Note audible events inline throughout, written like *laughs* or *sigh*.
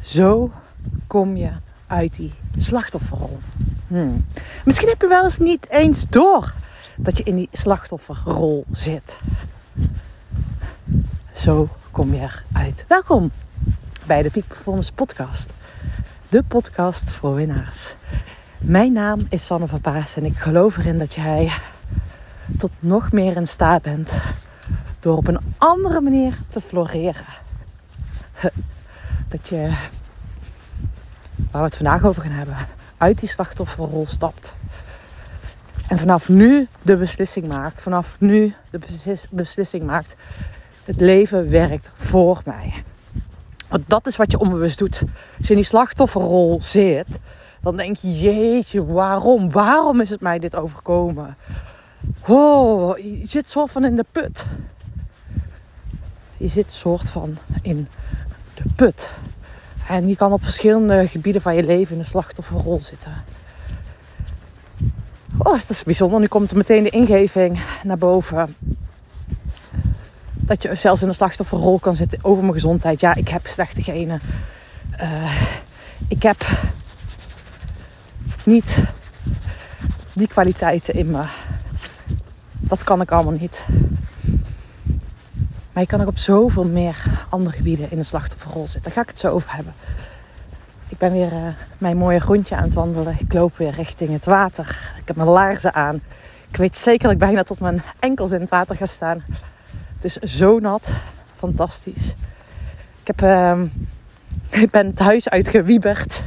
Zo kom je uit die slachtofferrol. Hmm. Misschien heb je wel eens niet eens door dat je in die slachtofferrol zit. Zo kom je eruit. Welkom bij de Peak Performance Podcast. De podcast voor winnaars. Mijn naam is Sanne van Paas en ik geloof erin dat jij tot nog meer in staat bent door op een andere manier te floreren. Dat je, waar we het vandaag over gaan hebben, uit die slachtofferrol stapt. En vanaf nu de beslissing maakt, vanaf nu de beslissing maakt, het leven werkt voor mij. Want dat is wat je onbewust doet. Als je in die slachtofferrol zit, dan denk je, jeetje, waarom? Waarom is het mij dit overkomen? Oh, je zit soort van in de put. Je zit soort van in de put. En je kan op verschillende gebieden van je leven in de slachtofferrol zitten. Oh, dat is bijzonder. Nu komt er meteen de ingeving naar boven. Dat je zelfs in de slachtofferrol kan zitten over mijn gezondheid. Ja, ik heb slechte genen. Uh, ik heb niet die kwaliteiten in me. Dat kan ik allemaal niet. Maar je kan ook op zoveel meer andere gebieden in de slachtofferrol zitten. Daar ga ik het zo over hebben. Ik ben weer uh, mijn mooie rondje aan het wandelen. Ik loop weer richting het water. Ik heb mijn laarzen aan. Ik weet zeker dat ik bijna tot mijn enkels in het water ga staan. Het is zo nat. Fantastisch. Ik, heb, uh, *laughs* ik ben het huis uitgewieberd.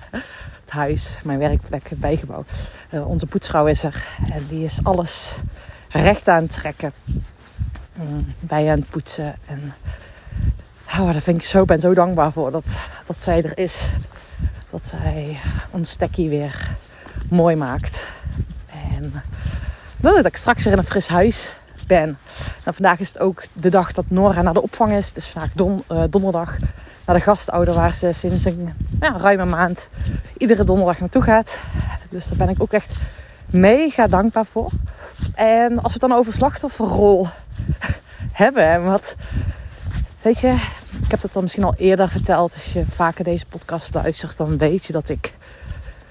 *laughs* het huis, mijn werkplek, het bijgebouw. Uh, onze poetsvrouw is er. En die is alles recht aan het trekken. Mm, bij aan poetsen. En oh, daar vind ik zo, ben zo dankbaar voor dat, dat zij er is. Dat zij ons stekkie weer mooi maakt. En dat ik straks weer in een fris huis ben. Nou, vandaag is het ook de dag dat Nora naar de opvang is. Het is vandaag don, uh, donderdag naar de gastouder waar ze sinds een ja, ruime maand iedere donderdag naartoe gaat. Dus daar ben ik ook echt mega dankbaar voor. En als we het dan over slachtofferrol *laughs* hebben, wat weet je, ik heb dat dan misschien al eerder verteld. Als je vaker deze podcast luistert, dan weet je dat ik,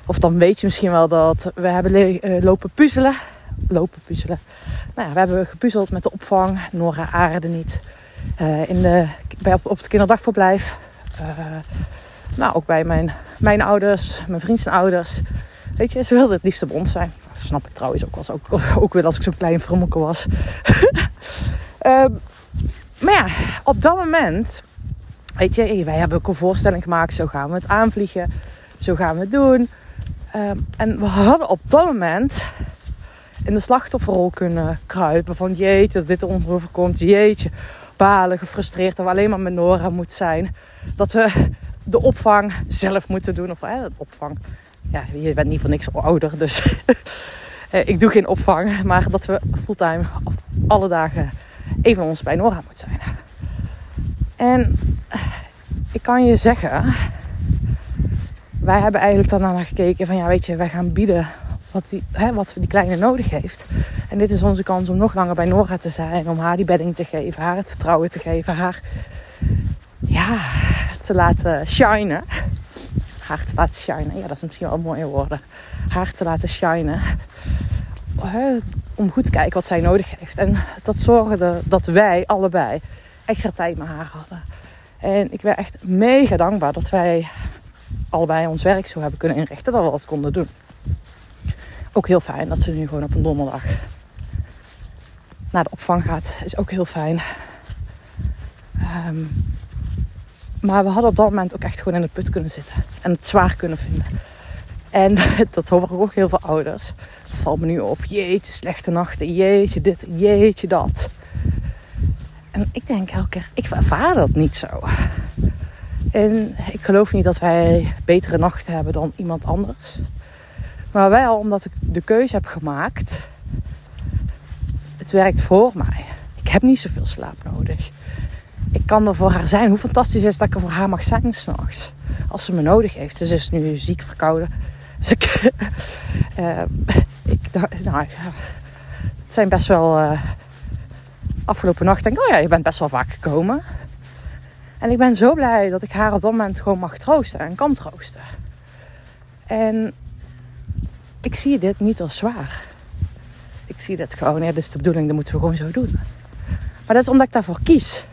of dan weet je misschien wel dat we hebben uh, lopen puzzelen. Lopen puzzelen. Nou ja, we hebben gepuzzeld met de opvang. Nora aarde niet. Uh, in de, bij, op, het kinderdagverblijf. Uh, nou, ook bij mijn, mijn ouders, mijn vriend zijn ouders. Weet je, ze wilden het liefst bij ons zijn. Dat snap ik trouwens ook, was ook, *laughs* ook weer als ik zo'n klein frommelke was. uh, *laughs* maar ja, op dat moment, weet je, wij hebben ook een voorstelling gemaakt. Zo gaan we het aanvliegen. Zo gaan we het doen. Uh, en we hadden op dat moment in de slachtofferrol kunnen kruipen. Van jeetje, dat dit ons overkomt. Jeetje, balen, gefrustreerd. Dat we alleen maar met Nora moeten zijn. Dat we de opvang zelf moeten doen. Of hè, de opvang ja, je bent niet voor niks ouder, dus *laughs* eh, ik doe geen opvang. Maar dat we fulltime alle dagen even ons bij Nora moeten zijn. En ik kan je zeggen, wij hebben eigenlijk daarna naar gekeken van ja, weet je, wij gaan bieden wat, die, hè, wat die kleine nodig heeft. En dit is onze kans om nog langer bij Nora te zijn, om haar die bedding te geven, haar het vertrouwen te geven, haar ja, te laten shinen haar te laten shinen. Ja, dat is misschien wel mooie woorden. Haar te laten shinen. Om goed te kijken wat zij nodig heeft. En dat zorgde dat wij allebei extra tijd met haar hadden. En ik ben echt mega dankbaar dat wij allebei ons werk zo hebben kunnen inrichten dat we dat konden doen. Ook heel fijn dat ze nu gewoon op een donderdag naar de opvang gaat. Is ook heel fijn. Um, maar we hadden op dat moment ook echt gewoon in de put kunnen zitten. En het zwaar kunnen vinden. En *laughs* dat hoor ik ook heel veel ouders. Dat valt me nu op. Jeetje, slechte nachten. Jeetje, dit. Jeetje, dat. En ik denk elke keer, ik ervaar dat niet zo. En ik geloof niet dat wij betere nachten hebben dan iemand anders. Maar wel omdat ik de keuze heb gemaakt. Het werkt voor mij. Ik heb niet zoveel slaap nodig ik kan er voor haar zijn. Hoe fantastisch is dat ik er voor haar mag zijn s'nachts. Als ze me nodig heeft. Ze is nu ziek verkouden. Dus ik, *laughs* uh, nou, het zijn best wel uh, afgelopen nacht denk ik, oh ja, je bent best wel vaak gekomen. En ik ben zo blij dat ik haar op dat moment gewoon mag troosten en kan troosten. En ik zie dit niet als zwaar. Ik zie dit gewoon, ja, dit is de bedoeling, dat moeten we gewoon zo doen. Maar dat is omdat ik daarvoor kies.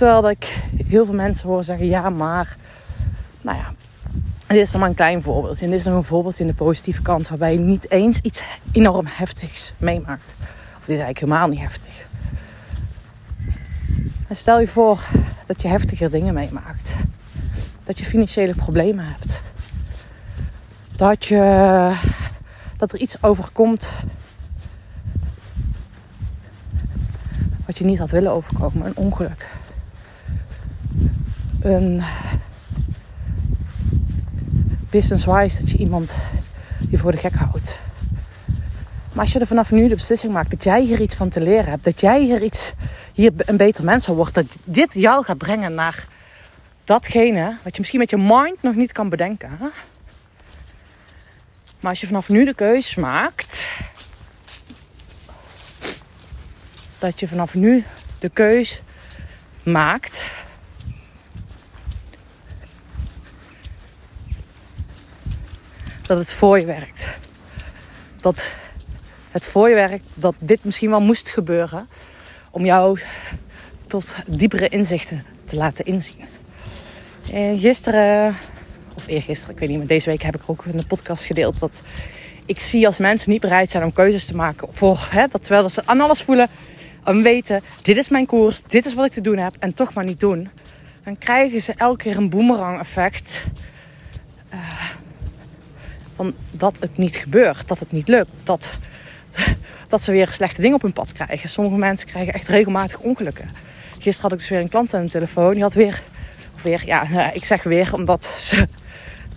Terwijl ik heel veel mensen hoor zeggen, ja, maar... Nou ja, dit is dan maar een klein voorbeeld. En dit is nog een voorbeeld in de positieve kant... waarbij je niet eens iets enorm heftigs meemaakt. Of dit is eigenlijk helemaal niet heftig. Stel je voor dat je heftiger dingen meemaakt. Dat je financiële problemen hebt. Dat, je, dat er iets overkomt wat je niet had willen overkomen. Een ongeluk. Een business-wise dat je iemand je voor de gek houdt. Maar als je er vanaf nu de beslissing maakt dat jij hier iets van te leren hebt, dat jij hier iets, hier een beter mens zal worden, dat dit jou gaat brengen naar datgene wat je misschien met je mind nog niet kan bedenken. Maar als je vanaf nu de keus maakt, dat je vanaf nu de keus maakt dat het voor je werkt. Dat het voor je werkt, dat dit misschien wel moest gebeuren om jou tot diepere inzichten te laten inzien. En gisteren, of eergisteren, ik weet niet, maar deze week heb ik ook in de podcast gedeeld dat ik zie als mensen niet bereid zijn om keuzes te maken voor, hè, dat terwijl ze aan alles voelen en weten, dit is mijn koers, dit is wat ik te doen heb en toch maar niet doen. Dan krijgen ze elke keer een boemerang effect. Uh, dat het niet gebeurt, dat het niet lukt, dat, dat ze weer slechte dingen op hun pad krijgen. Sommige mensen krijgen echt regelmatig ongelukken. Gisteren had ik dus weer een klant aan de telefoon. Die had weer, weer ja, nou, ik zeg weer omdat ze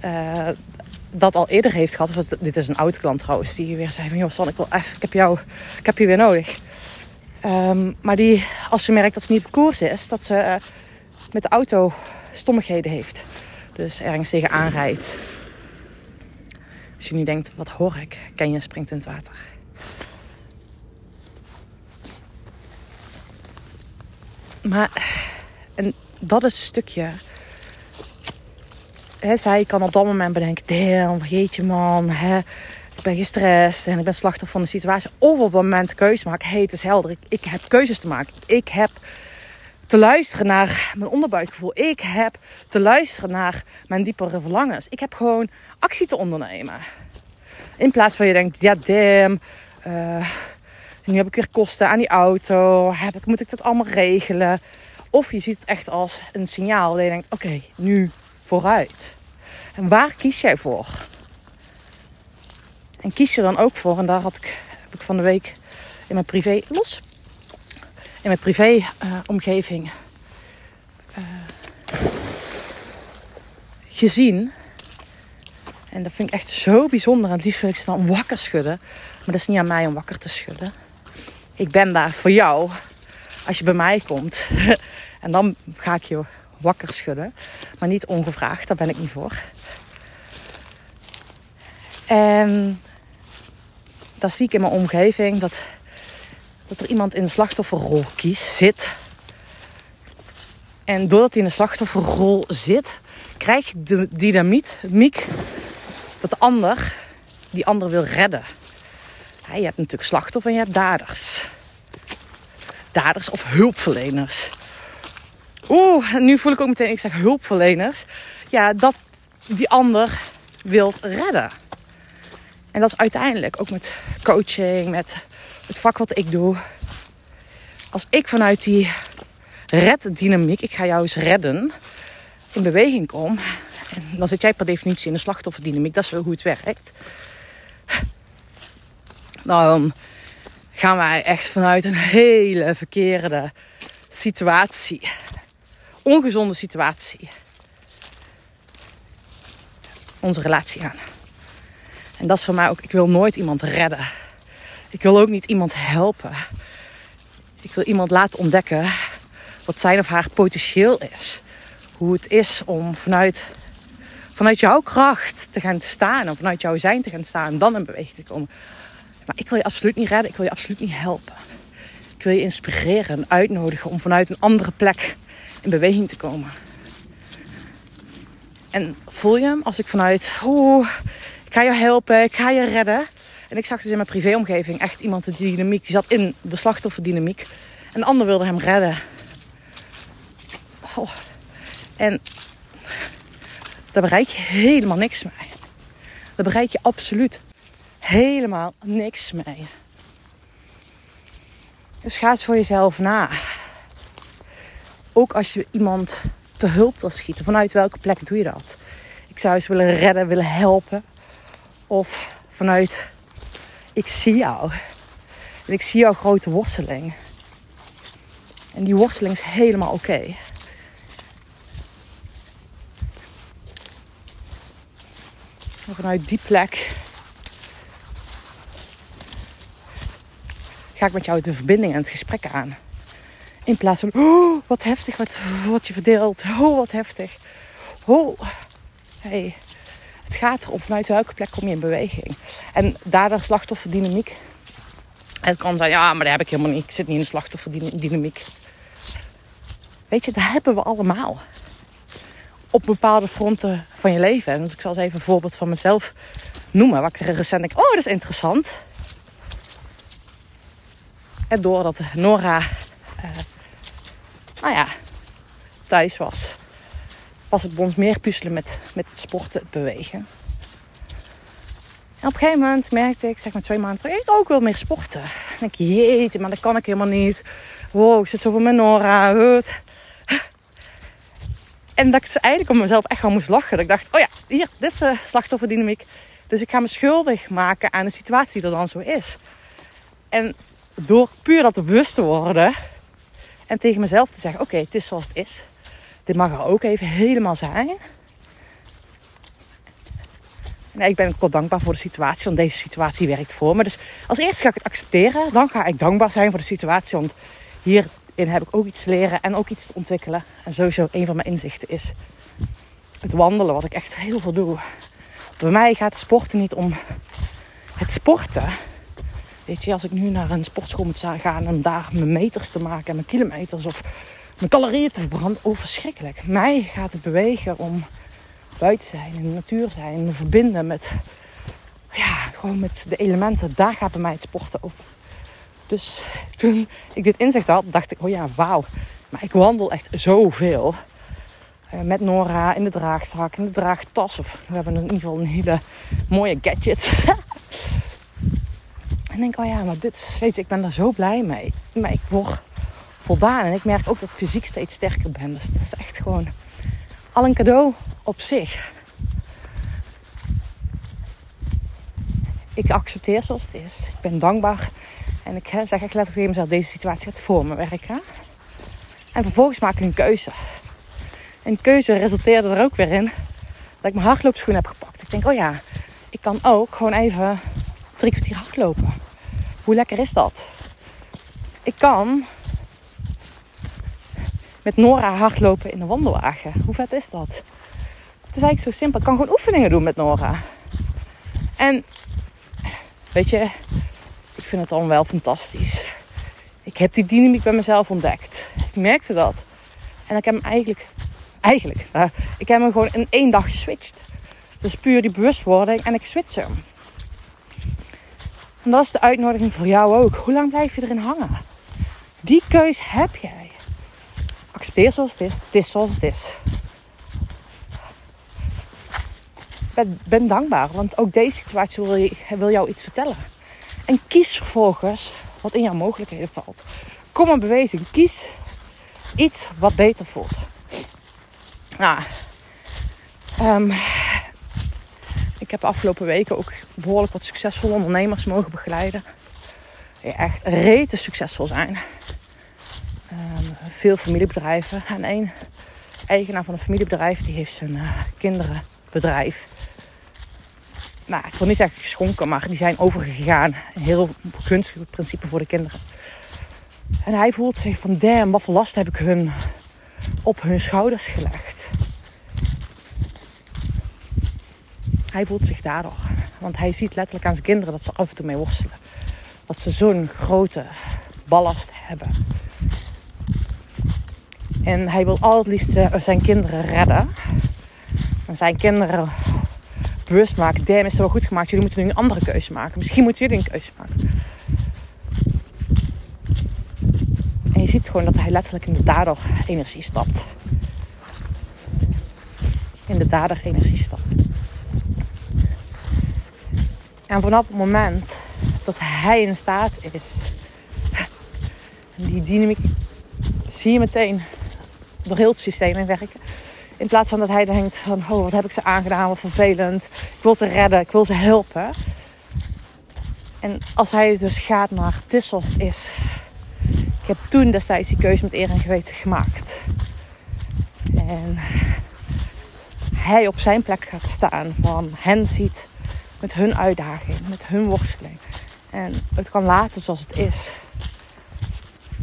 uh, dat al eerder heeft gehad. Of dit is een oude klant trouwens. Die weer zei van, joh San, ik, wil even, ik heb jou, ik heb je weer nodig. Um, maar die, als ze merkt dat ze niet op koers is, dat ze uh, met de auto stommigheden heeft. Dus ergens tegen aanrijdt. Als je nu denkt, wat hoor ik? Ken je springt in het water. Maar, en dat is een stukje. Hè, zij kan op dat moment bedenken: damn, vergeet je man. Hè, ik ben gestrest en ik ben slachtoffer van de situatie. Of op een moment keuze maken. Hey, het is helder. Ik heb keuzes te maken. Ik heb te luisteren naar mijn onderbuikgevoel. Ik heb te luisteren naar mijn diepere verlangens. Ik heb gewoon actie te ondernemen. In plaats van je denkt, ja damn, uh, nu heb ik weer kosten aan die auto. Heb ik, moet ik dat allemaal regelen? Of je ziet het echt als een signaal dat je denkt, oké, nu vooruit. En waar kies jij voor? En kies je dan ook voor, en daar had ik, heb ik van de week in mijn privé, los, in mijn privé uh, omgeving uh, gezien. En dat vind ik echt zo bijzonder. En het liefst wil ik ze dan wakker schudden. Maar dat is niet aan mij om wakker te schudden. Ik ben daar voor jou. Als je bij mij komt. *laughs* en dan ga ik je wakker schudden. Maar niet ongevraagd. Daar ben ik niet voor. En dat zie ik in mijn omgeving. Dat, dat er iemand in de slachtofferrol kiest, zit. En doordat hij in de slachtofferrol zit, krijg je de dynamiet, miek, dat de ander die ander wil redden. je hebt natuurlijk slachtoffers en je hebt daders. Daders of hulpverleners. Oeh, nu voel ik ook meteen, ik zeg hulpverleners. Ja, dat die ander wilt redden. En dat is uiteindelijk ook met coaching, met het vak wat ik doe. Als ik vanuit die reddynamiek, ik ga jou eens redden, in beweging kom. Dan zit jij per definitie in de slachtofferdynamiek. Dat is wel hoe het werkt. Dan gaan wij echt vanuit een hele verkeerde situatie. Ongezonde situatie. Onze relatie aan. En dat is voor mij ook, ik wil nooit iemand redden. Ik wil ook niet iemand helpen. Ik wil iemand laten ontdekken wat zijn of haar potentieel is. Hoe het is om vanuit, vanuit jouw kracht te gaan staan. Of vanuit jouw zijn te gaan staan. En dan in beweging te komen. Maar ik wil je absoluut niet redden. Ik wil je absoluut niet helpen. Ik wil je inspireren en uitnodigen om vanuit een andere plek in beweging te komen. En voel je hem als ik vanuit, oeh, ik ga je helpen, ik ga je redden. En ik zag dus in mijn privéomgeving echt iemand de dynamiek, die zat in de slachtofferdynamiek. En de ander wilde hem redden. Oh. En daar bereik je helemaal niks mee. Daar bereik je absoluut helemaal niks mee. Dus ga eens voor jezelf na. Ook als je iemand te hulp wil schieten, vanuit welke plek doe je dat? Ik zou eens willen redden, willen helpen. Of vanuit, ik zie jou. En ik zie jouw grote worsteling. En die worsteling is helemaal oké. En vanuit die plek ga ik met jou de verbinding en het gesprek aan. In plaats van, oh, wat heftig wat, wat je verdeelt. Oh, wat heftig. Oh, hey. Gaat erom vanuit welke plek kom je in beweging. En daardoor slachtofferdynamiek. Het kan zijn, ja, maar daar heb ik helemaal niet. Ik zit niet in de slachtofferdynamiek. Weet je, dat hebben we allemaal. Op bepaalde fronten van je leven. En dus ik zal eens even een voorbeeld van mezelf noemen. Waar ik recent denk, oh, dat is interessant. En doordat Nora, uh, nou ja, thuis was, was het bij ons meer puzzelen met, met sporten, het bewegen. En op een gegeven moment merkte ik, zeg maar twee maanden terug, ik ook wel meer sporten. En ik, jeetje, maar dat kan ik helemaal niet. Wow, ik zit zo voor mijn Nora. En dat ik dus eigenlijk om mezelf echt wel moest lachen. Dat ik dacht, oh ja, hier, dit is uh, slachtofferdynamiek. Dus ik ga me schuldig maken aan de situatie die er dan zo is. En door puur dat bewust te worden en tegen mezelf te zeggen: Oké, het is zoals het is. Dit mag er ook even helemaal zijn. Ik ben ook wel dankbaar voor de situatie, want deze situatie werkt voor me. Dus als eerste ga ik het accepteren. Dan ga ik dankbaar zijn voor de situatie, want hierin heb ik ook iets te leren en ook iets te ontwikkelen. En sowieso een van mijn inzichten is het wandelen, wat ik echt heel veel doe. Bij mij gaat sporten niet om het sporten. Weet je, als ik nu naar een sportschool moet gaan om daar mijn meters te maken en mijn kilometers of mijn calorieën te verbranden, oh verschrikkelijk. Mij gaat het bewegen om buiten zijn, in de natuur zijn, verbinden met, ja, gewoon met de elementen. Daar gaat bij mij het sporten op. Dus toen ik dit inzicht had, dacht ik, oh ja, wauw. Maar ik wandel echt zoveel. Uh, met Nora in de draagzak, in de draagtas. Of we hebben in ieder geval een hele mooie gadget. *laughs* En denk, oh ja, maar dit, weet je, ik ben daar zo blij mee. Maar ik word voldaan. En ik merk ook dat ik fysiek steeds sterker ben. Dus het is echt gewoon al een cadeau op zich. Ik accepteer zoals het is. Ik ben dankbaar. En ik zeg echt letterlijk tegen mezelf, deze situatie gaat voor me werken. En vervolgens maak ik een keuze. En keuze resulteerde er ook weer in dat ik mijn hardloopschoen heb gepakt. Ik denk, oh ja, ik kan ook gewoon even drie kwartier hardlopen. Hoe lekker is dat? Ik kan met Nora hardlopen in de wandelwagen. Hoe vet is dat? Het is eigenlijk zo simpel. Ik kan gewoon oefeningen doen met Nora. En weet je, ik vind het dan wel fantastisch. Ik heb die dynamiek bij mezelf ontdekt. Ik merkte dat. En ik heb hem eigenlijk, eigenlijk, uh, ik heb hem gewoon in één dag geswitcht. Dus puur die bewustwording en ik switch hem. En dat is de uitnodiging voor jou ook. Hoe lang blijf je erin hangen? Die keus heb jij. Accepteer zoals het is. Het is zoals het is. Ben, ben dankbaar, want ook deze situatie wil, wil jou iets vertellen. En kies vervolgens wat in jouw mogelijkheden valt. Kom een beweging. Kies iets wat beter voelt. Nou, um, ik heb de afgelopen weken ook behoorlijk wat succesvolle ondernemers mogen begeleiden. Die echt rete succesvol zijn. Veel familiebedrijven. En één eigenaar van een familiebedrijf die heeft zijn uh, kinderenbedrijf. Nou, ik wil niet zeggen geschonken, maar die zijn overgegaan. Een heel gunstig principe voor de kinderen. En hij voelt zich van damn, wat voor last heb ik hun op hun schouders gelegd. Hij voelt zich daardoor. Want hij ziet letterlijk aan zijn kinderen dat ze af en toe mee worstelen. Dat ze zo'n grote ballast hebben. En hij wil al het liefst zijn kinderen redden. En zijn kinderen bewust maken. Damn, is het wel goed gemaakt. Jullie moeten nu een andere keuze maken. Misschien moeten jullie een keuze maken. En je ziet gewoon dat hij letterlijk in de dader-energie stapt. In de dader-energie stapt. En vanaf het moment dat hij in staat is, die dynamiek zie je meteen door heel het systeem in werken. In plaats van dat hij denkt van, oh wat heb ik ze aangedaan, wat vervelend. Ik wil ze redden, ik wil ze helpen. En als hij dus gaat naar Tissos is, ik heb toen destijds die keuze met eer en geweten gemaakt. En hij op zijn plek gaat staan, van hen ziet met hun uitdaging, met hun worsteling. En het kan laten zoals het is.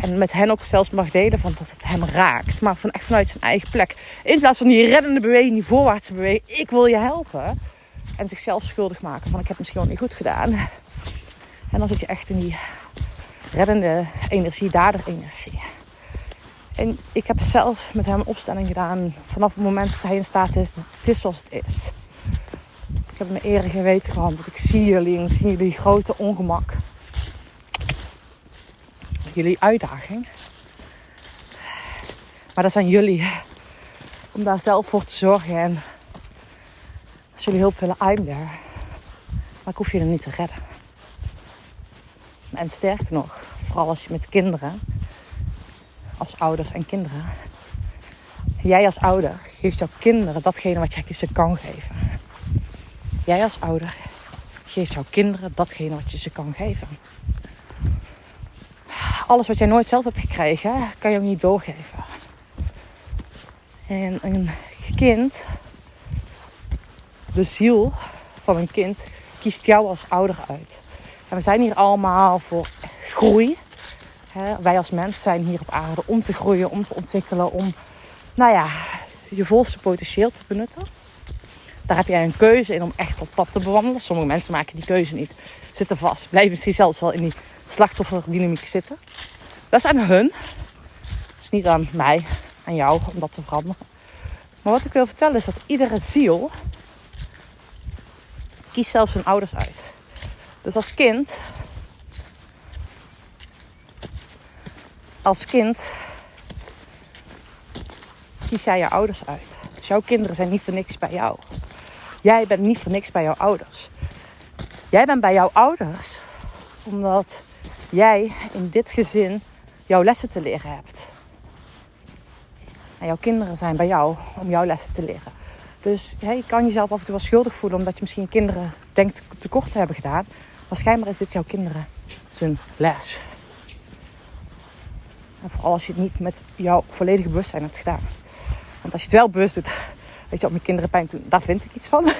En met hen ook zelfs mag delen van dat het hem raakt. Maar van echt vanuit zijn eigen plek. In plaats van die reddende beweging, die voorwaartse beweging. Ik wil je helpen. En zichzelf schuldig maken van ik heb misschien wel niet goed gedaan. En dan zit je echt in die reddende energie, dader-energie. En ik heb zelf met hem een opstelling gedaan vanaf het moment dat hij in staat is. Het is zoals het is. Ik heb me eerder geweten gehandeld. Ik zie jullie en ik zie jullie grote ongemak. Jullie uitdaging. Maar dat zijn jullie om daar zelf voor te zorgen. En als jullie hulp willen, I'm there. Maar ik hoef er niet te redden. En sterker nog, vooral als je met kinderen, als ouders en kinderen. Jij als ouder geeft jouw kinderen datgene wat jij ze kan geven. Jij als ouder geeft jouw kinderen datgene wat je ze kan geven. Alles wat jij nooit zelf hebt gekregen, kan je ook niet doorgeven. En een kind, de ziel van een kind, kiest jou als ouder uit. En we zijn hier allemaal voor groei. wij als mens zijn hier op aarde om te groeien, om te ontwikkelen, om nou ja, je volste potentieel te benutten. Daar heb jij een keuze in om echt dat pad te bewandelen. Sommige mensen maken die keuze niet, zitten vast, blijven misschien zelfs wel in die slachtofferdynamiek zitten. Dat is aan hun. Het is niet aan mij, aan jou om dat te veranderen. Maar wat ik wil vertellen is dat iedere ziel kiest zelfs zijn ouders uit. Dus als kind, als kind kies jij je ouders uit. Dus jouw kinderen zijn niet voor niks bij jou. Jij bent niet voor niks bij jouw ouders. Jij bent bij jouw ouders omdat jij in dit gezin jouw lessen te leren hebt. En jouw kinderen zijn bij jou om jouw lessen te leren. Dus ja, je kan jezelf af en toe wel schuldig voelen omdat je misschien kinderen denkt tekort te hebben gedaan. Maar is dit jouw kinderen zijn les. En vooral als je het niet met jouw volledige bewustzijn hebt gedaan. Want als je het wel bewust doet, weet je, op mijn kinderen pijn doen, daar vind ik iets van.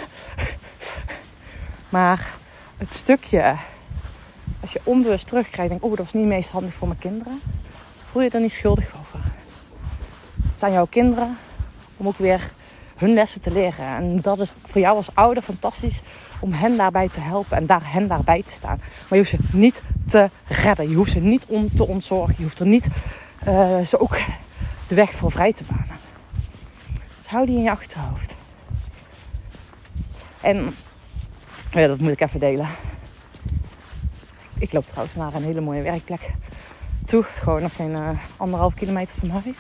*laughs* maar het stukje, als je onbewust terugkrijgt, denk oh, dat was niet meest handig voor mijn kinderen. Voel je er niet schuldig over. Het zijn jouw kinderen om ook weer hun lessen te leren. En dat is voor jou als ouder fantastisch om hen daarbij te helpen en daar, hen daarbij te staan. Maar je hoeft ze niet te redden. Je hoeft ze niet om te ontzorgen. Je hoeft er niet uh, ze ook de weg voor vrij te banen. Dus hou die in je achterhoofd. En ja, dat moet ik even delen. Ik loop trouwens naar een hele mooie werkplek toe. Gewoon nog geen uh, anderhalf kilometer van huis.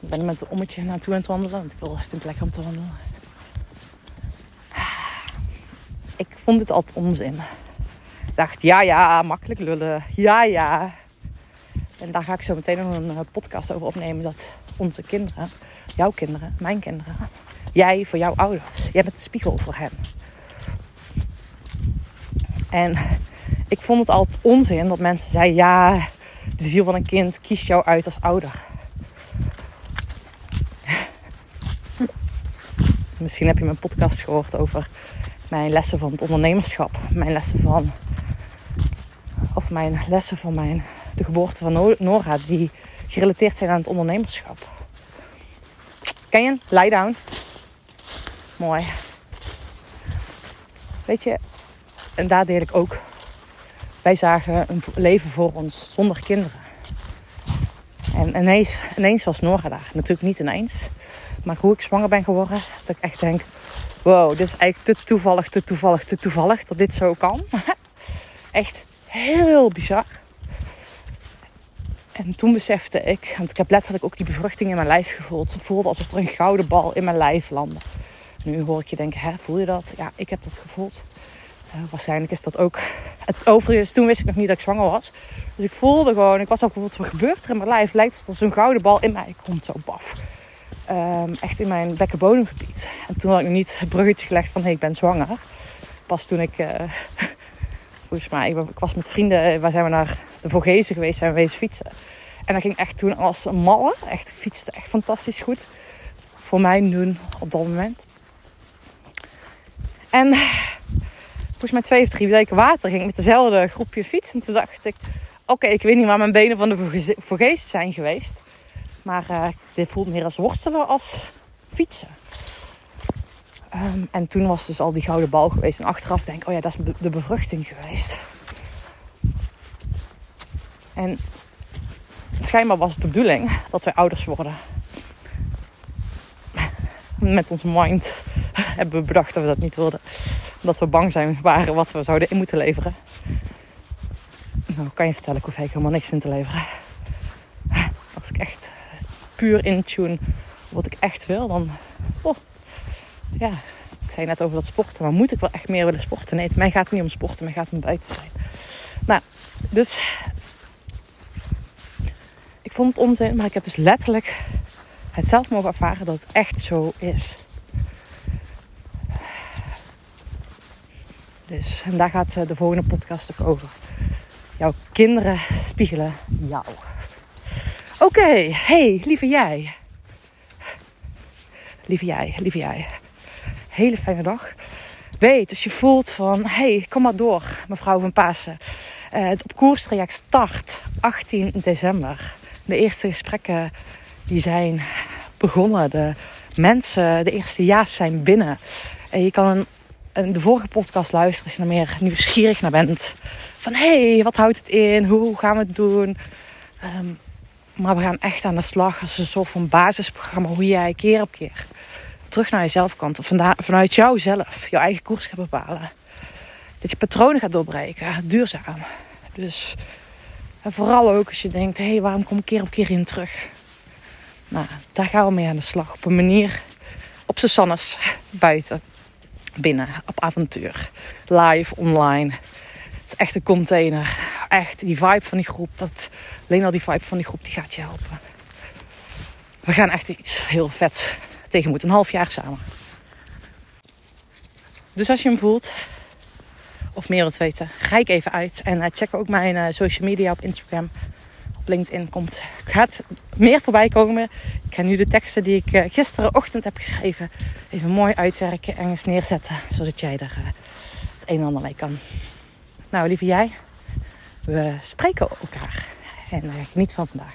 Ik ben er met een ommetje naartoe aan het wandelen. Want ik wil, vind het lekker om te wandelen. Ik vond dit altijd onzin. Ik dacht, ja, ja, makkelijk lullen. Ja, ja. En daar ga ik zo meteen nog een eh, podcast over opnemen. Dat onze kinderen, jouw kinderen, mijn kinderen, jij voor jouw ouders. Jij bent de spiegel voor hen. En ik vond het altijd onzin dat mensen zeiden: ja, de ziel van een kind kiest jou uit als ouder. Misschien heb je mijn podcast gehoord over mijn lessen van het ondernemerschap. Mijn lessen van. Of mijn lessen van mijn, de geboorte van Nora, die gerelateerd zijn aan het ondernemerschap. Ken je? Lie down. Mooi. Weet je, en daar deel ik ook. Wij zagen een leven voor ons zonder kinderen. En ineens, ineens was Nora daar. Natuurlijk niet ineens. Maar hoe ik zwanger ben geworden, dat ik echt denk... Wow, dit is eigenlijk te toevallig, te toevallig, te toevallig dat dit zo kan. *laughs* echt heel bizar. En toen besefte ik, want ik heb letterlijk ook die bevruchting in mijn lijf gevoeld. Het voelde alsof er een gouden bal in mijn lijf landde. Nu hoor ik je denken, hè, voel je dat? Ja, ik heb dat gevoeld. Uh, waarschijnlijk is dat ook. Het overigens, toen wist ik nog niet dat ik zwanger was. Dus ik voelde gewoon, ik was ook bijvoorbeeld, wat gebeurt er in mijn lijf? Lijkt het als een gouden bal in mij komt zo baf. Um, echt in mijn bekkenbodemgebied. En toen had ik nog niet het bruggetje gelegd van, hé, hey, ik ben zwanger. Pas toen ik, uh, *laughs* volgens mij, ik, was met vrienden, waar zijn we naar de Vogezen geweest, zijn we wezen fietsen. En dat ging echt toen als een malle. Echt, fietste echt fantastisch goed. Voor mij doen op dat moment. En volgens mij twee of drie weken later ging ik met dezelfde groepje fietsen. En toen dacht ik, oké, ik weet niet waar mijn benen van de Vogezen zijn geweest. Maar uh, dit voelt meer als worstelen als fietsen. Um, en toen was dus al die gouden bal geweest. En achteraf denk ik, oh ja, dat is de bevruchting geweest. En schijnbaar was het de bedoeling dat wij ouders worden. Met ons mind *laughs* hebben we bedacht dat we dat niet wilden. Dat we bang zijn waren wat we zouden in moeten leveren. Nou, kan je vertellen, ik hoef eigenlijk helemaal niks in te leveren. Als ik echt puur in tune wat ik echt wil, dan. Oh, ja, ik zei net over dat sporten, maar moet ik wel echt meer willen sporten? Nee, mij gaat het niet om sporten, mij gaat het om buiten zijn. Nou, dus ik vond het onzin, maar ik heb dus letterlijk het zelf mogen ervaren dat het echt zo is. Dus, en daar gaat eh, de volgende podcast ook over. Jouw kinderen spiegelen jou. Oké, hey, lieve jij. Lieve jij, lieve jij. Hele fijne dag. Weet, als je voelt van, hey, kom maar door, mevrouw van Pasen. Uh, het op koerstraject start 18 december. De eerste gesprekken die zijn begonnen. De mensen, de eerste ja's zijn binnen. En je kan een, de vorige podcast luisteren als je er meer nieuwsgierig naar bent. Van hé, hey, wat houdt het in? Hoe gaan we het doen? Um, maar we gaan echt aan de slag als een soort van basisprogramma. Hoe jij keer op keer terug naar jezelf kan. Vanuit jouzelf, jouw eigen koers gaat bepalen. Dat je patronen gaat doorbreken. Duurzaam. Dus en vooral ook als je denkt, hé, hey, waarom kom ik keer op keer in terug? Nou, daar gaan we mee aan de slag. Op een manier, op z'n sannes, buiten, binnen, op avontuur. Live, online. Het is echt een container. Echt, die vibe van die groep, dat, alleen al die vibe van die groep, die gaat je helpen. We gaan echt iets heel vets tegen moeten. Een half jaar samen. Dus als je hem voelt, of meer wilt weten, ik even uit. En uh, check ook mijn uh, social media op Instagram. Op LinkedIn komt, gaat meer voorbij komen. Ik ga nu de teksten die ik uh, gisterenochtend heb geschreven even mooi uitwerken en eens neerzetten. Zodat jij er het een en ander mee kan. Nou, lieve jij, we spreken elkaar. En geniet van vandaag.